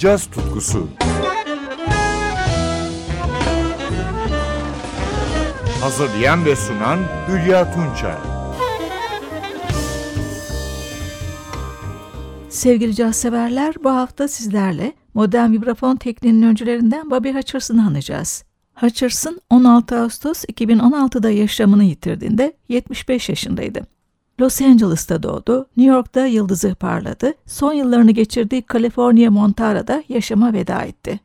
caz tutkusu. Hazırlayan ve sunan Hülya Tunçay. Sevgili caz severler, bu hafta sizlerle modern vibrafon tekniğinin öncülerinden Bobby Hutcherson'ı anacağız. Hutcherson 16 Ağustos 2016'da yaşamını yitirdiğinde 75 yaşındaydı. Los Angeles'ta doğdu, New York'ta yıldızı parladı, son yıllarını geçirdiği California Montara'da yaşama veda etti.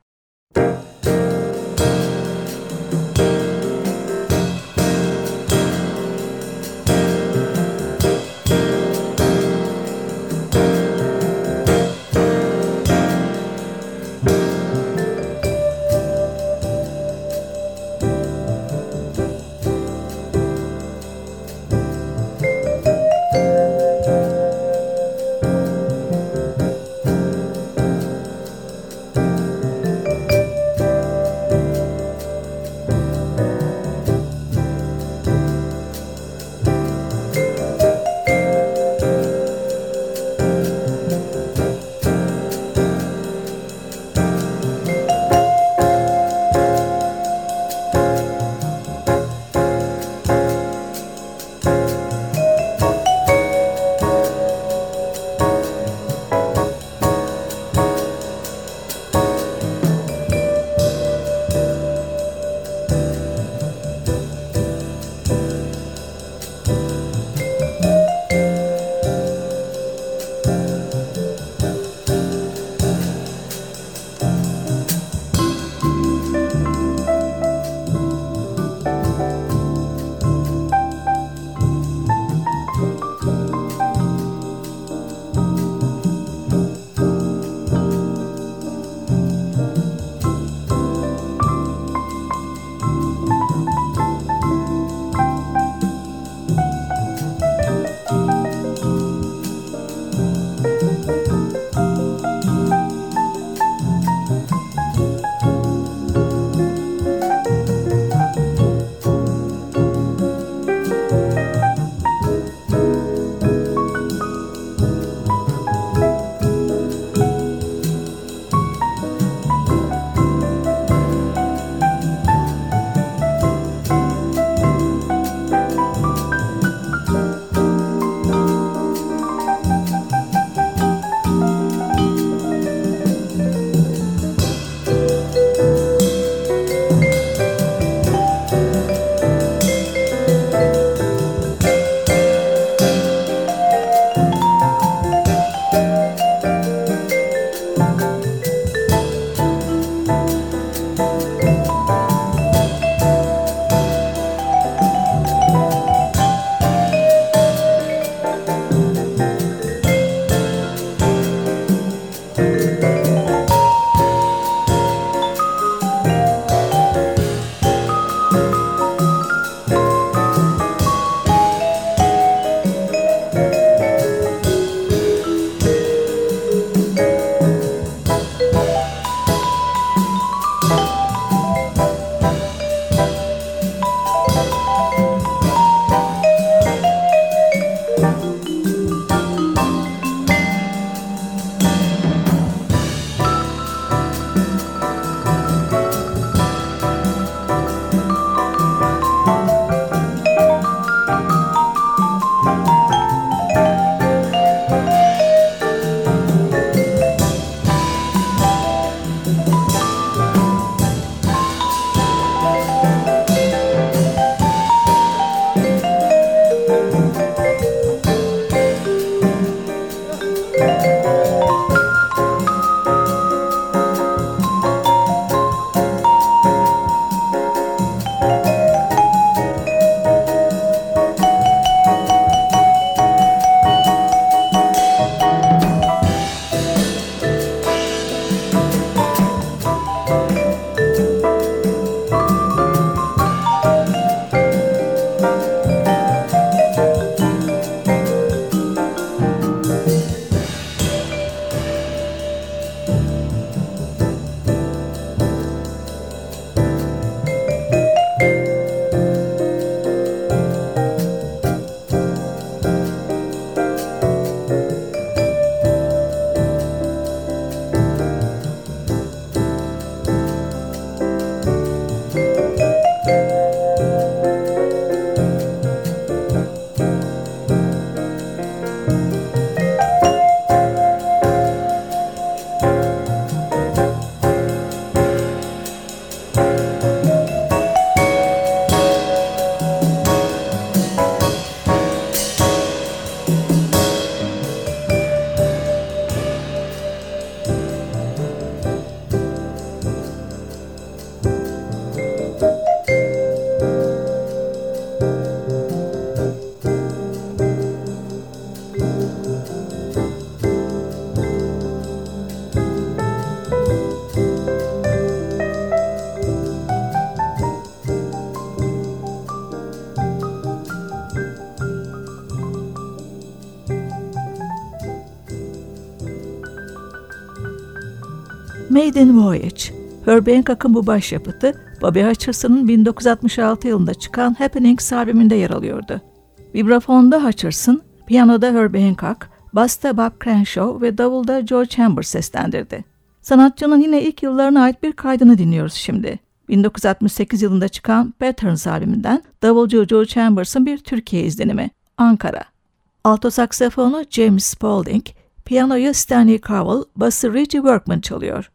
Maiden Voyage. Herbie Hancock'ın bu başyapıtı Bobby Hutcherson'ın 1966 yılında çıkan Happenings albümünde yer alıyordu. Vibrafonda Hutcherson, piyanoda Herbie Hancock, basta Bob Crenshaw ve davulda George Chambers seslendirdi. Sanatçının yine ilk yıllarına ait bir kaydını dinliyoruz şimdi. 1968 yılında çıkan Patterns albümünden davulcu George Chambers'ın bir Türkiye izlenimi, Ankara. Alto saksafonu James Spaulding, piyanoyu Stanley Cowell, bası Reggie Workman çalıyor.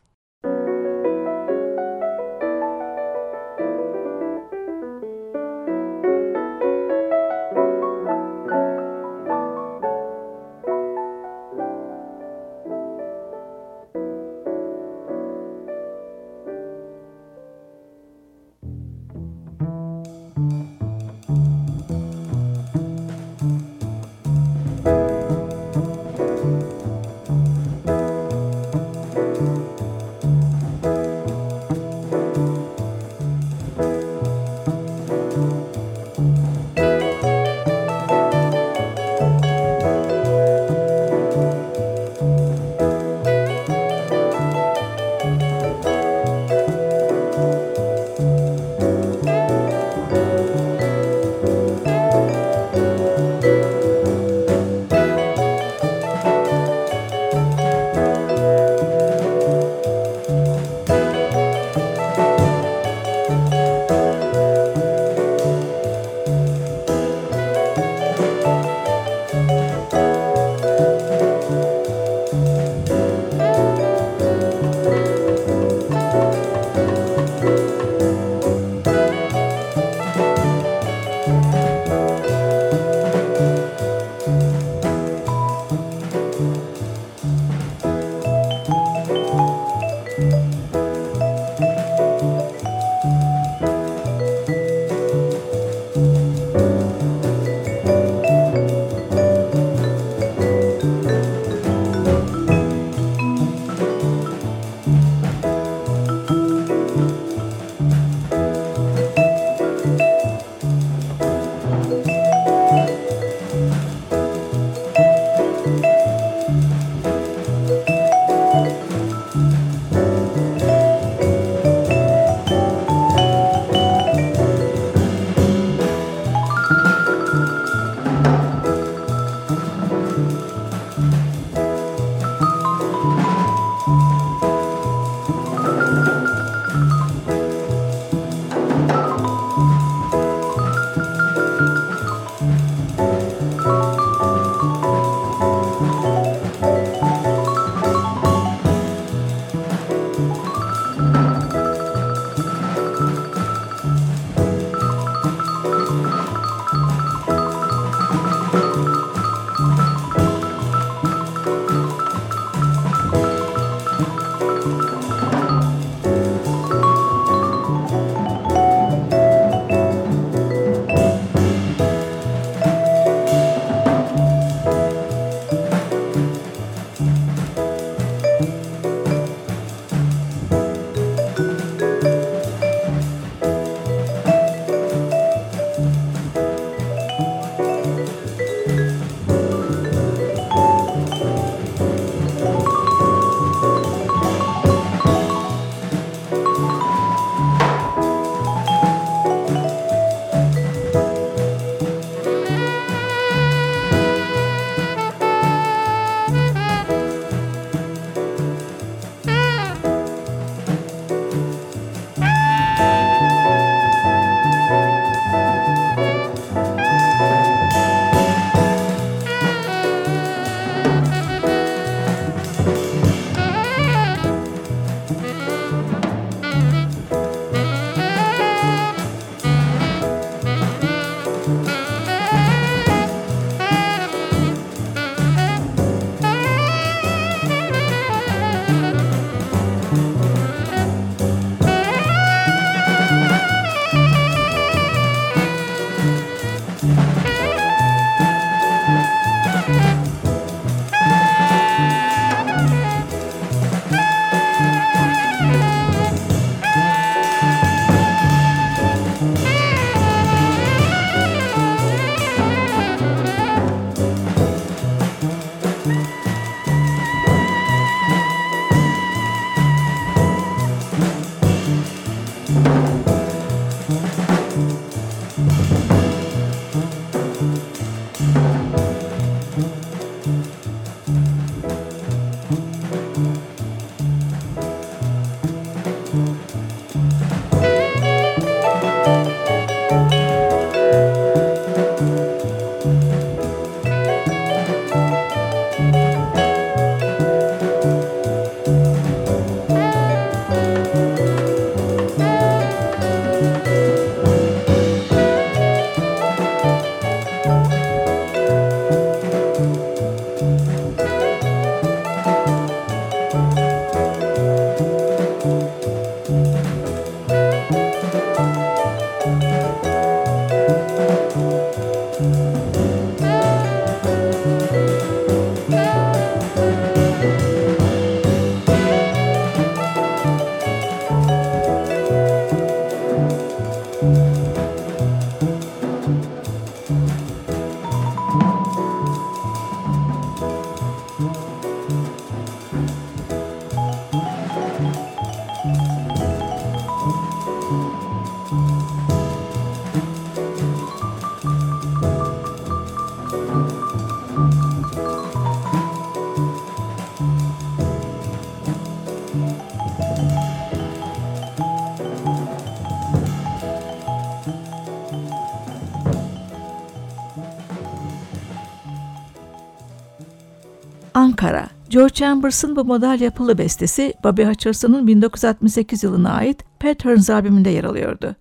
Ankara Joe Chambers'ın bu model yapılı bestesi Bobby Hutcherson'ın 1968 yılına ait Patterns albümünde yer alıyordu.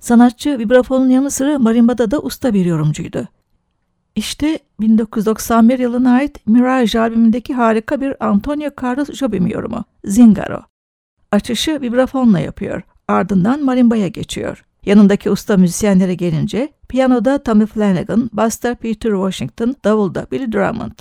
Sanatçı vibrafonun yanı sıra marimbada da usta bir yorumcuydu. İşte 1991 yılına ait Mirage albümündeki harika bir Antonio Carlos Jobim yorumu, Zingaro. Açışı vibrafonla yapıyor, ardından marimbaya geçiyor. Yanındaki usta müzisyenlere gelince piyanoda Tommy Flanagan, basta Peter Washington, davulda Billy Drummond.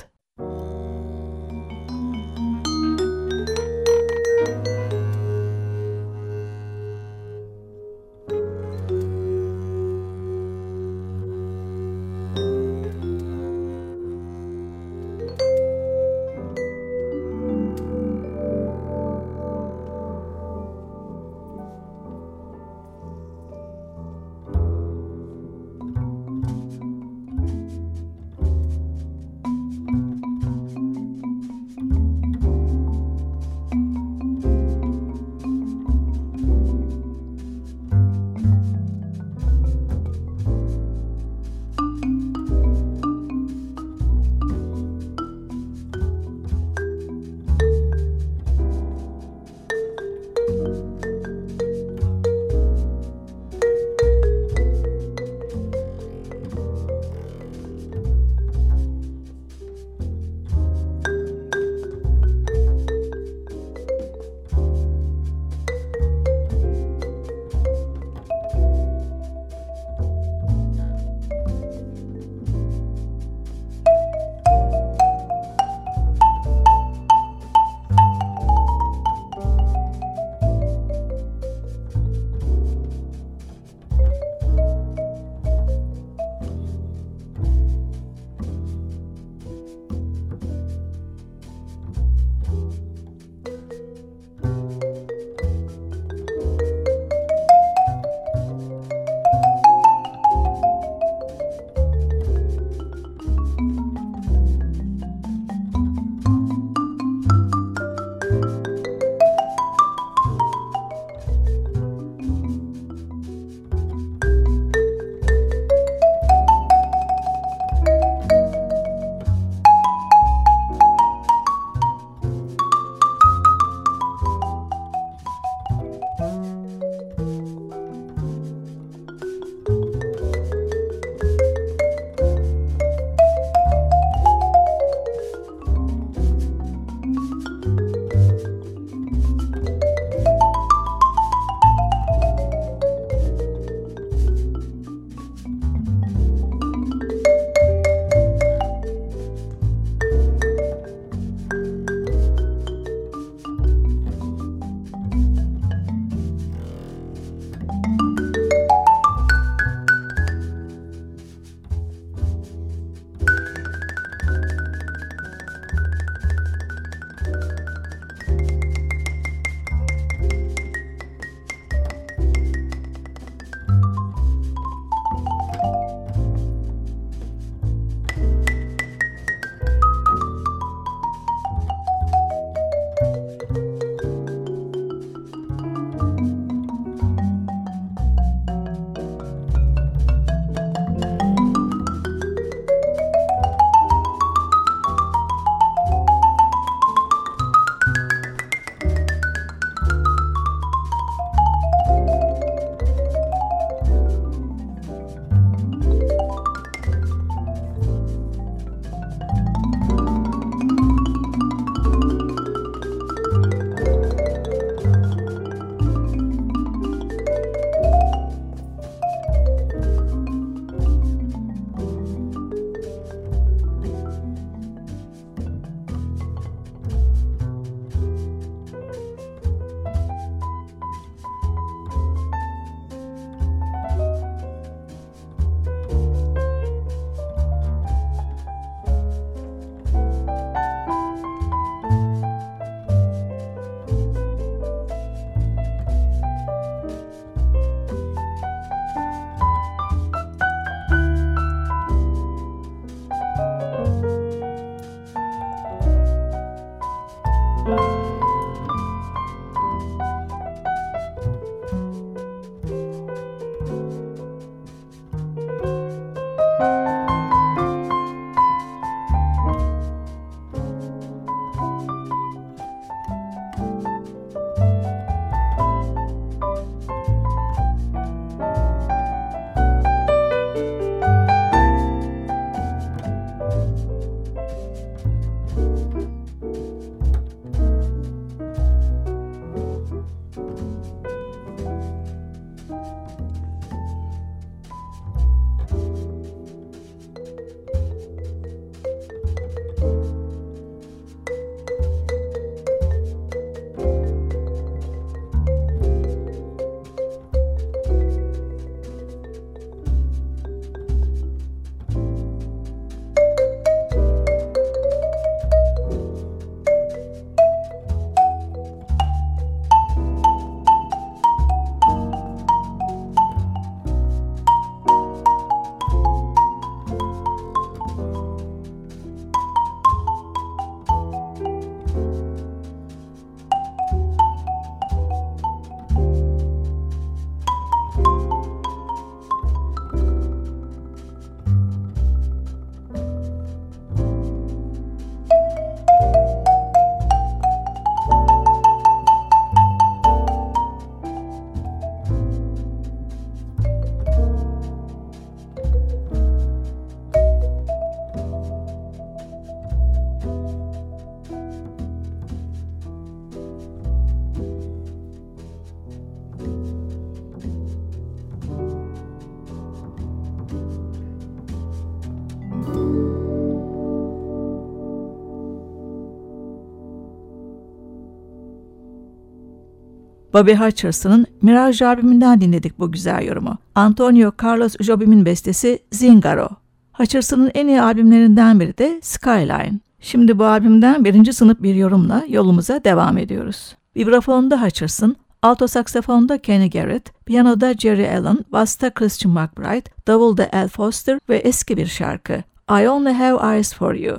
Bobby Hutcherson'ın Mirage albümünden dinledik bu güzel yorumu. Antonio Carlos Jobim'in bestesi Zingaro. Hutcherson'ın en iyi albümlerinden biri de Skyline. Şimdi bu albümden birinci sınıf bir yorumla yolumuza devam ediyoruz. Vibrafonda Hutcherson, alto saksafonda Kenny Garrett, piyanoda Jerry Allen, basta Christian McBride, davulda Al Foster ve eski bir şarkı I Only Have Eyes For You.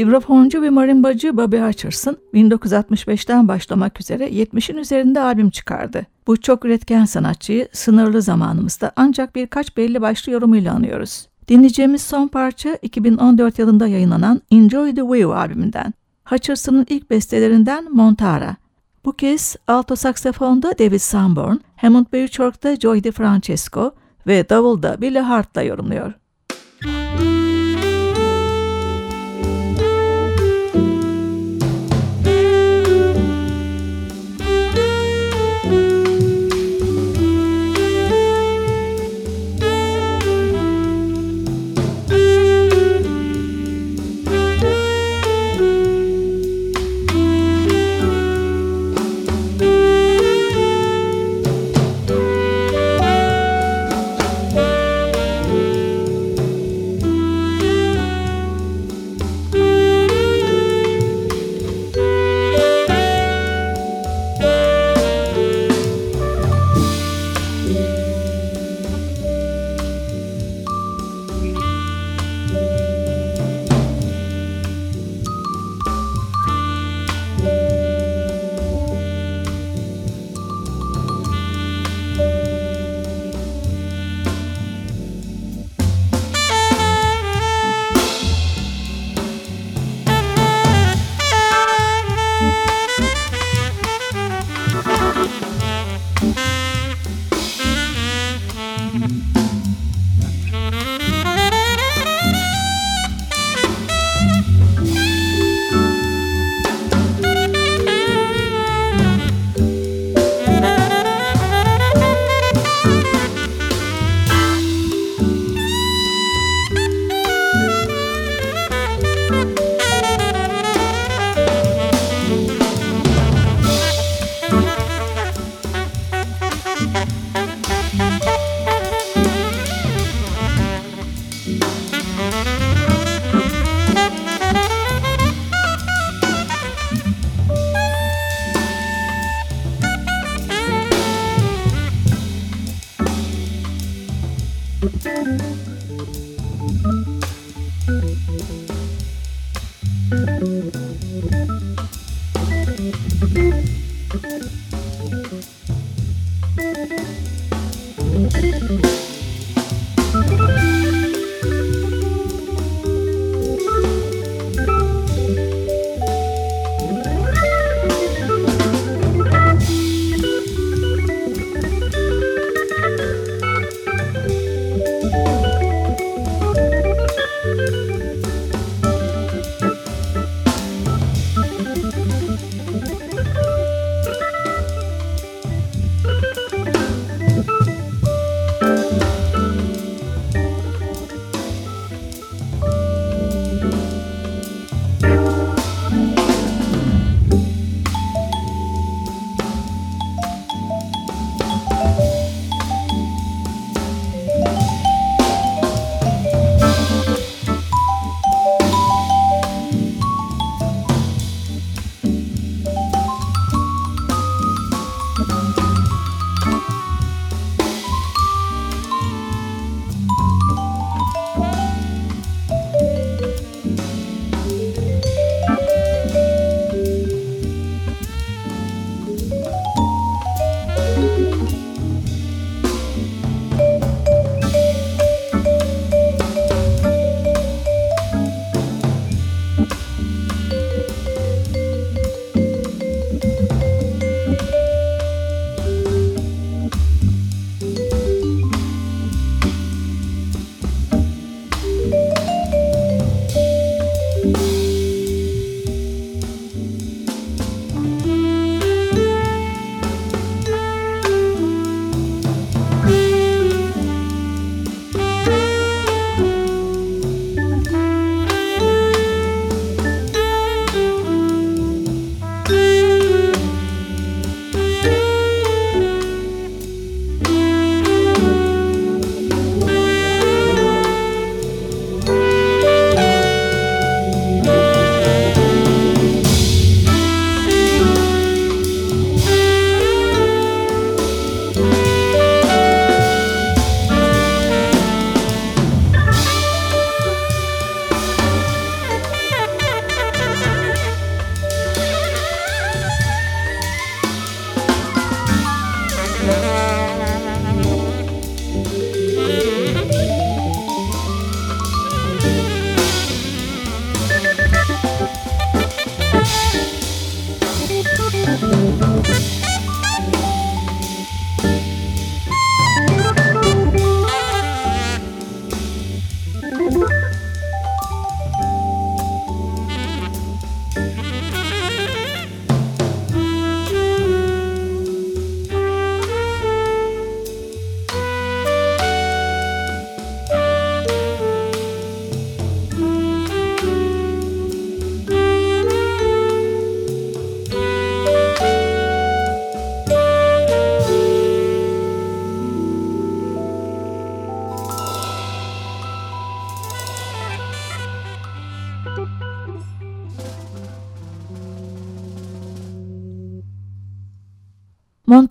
Vibrafoncu ve marimbacı Bobby Hutcherson 1965'ten başlamak üzere 70'in üzerinde albüm çıkardı. Bu çok üretken sanatçıyı sınırlı zamanımızda ancak birkaç belli başlı yorumuyla anıyoruz. Dinleyeceğimiz son parça 2014 yılında yayınlanan Enjoy the View albümünden. Hutcherson'ın ilk bestelerinden Montara. Bu kez alto saksafonda David Sanborn, Hammond Bouchard'da Joy DiFrancesco ve davulda Billy Hart'la yorumluyor. Thank you.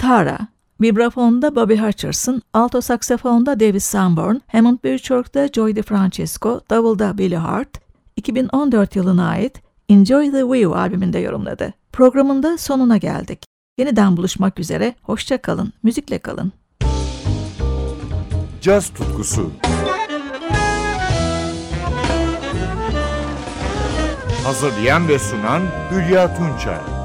Montara, vibrafonda Bobby Hutcherson, alto saksafonda David Sanborn, Hammond birçokta Joy DeFrancesco, davulda Billy Hart, 2014 yılına ait Enjoy the View albümünde yorumladı. Programında sonuna geldik. Yeniden buluşmak üzere, hoşça kalın, müzikle kalın. Caz tutkusu Hazırlayan ve sunan Hülya Tunçay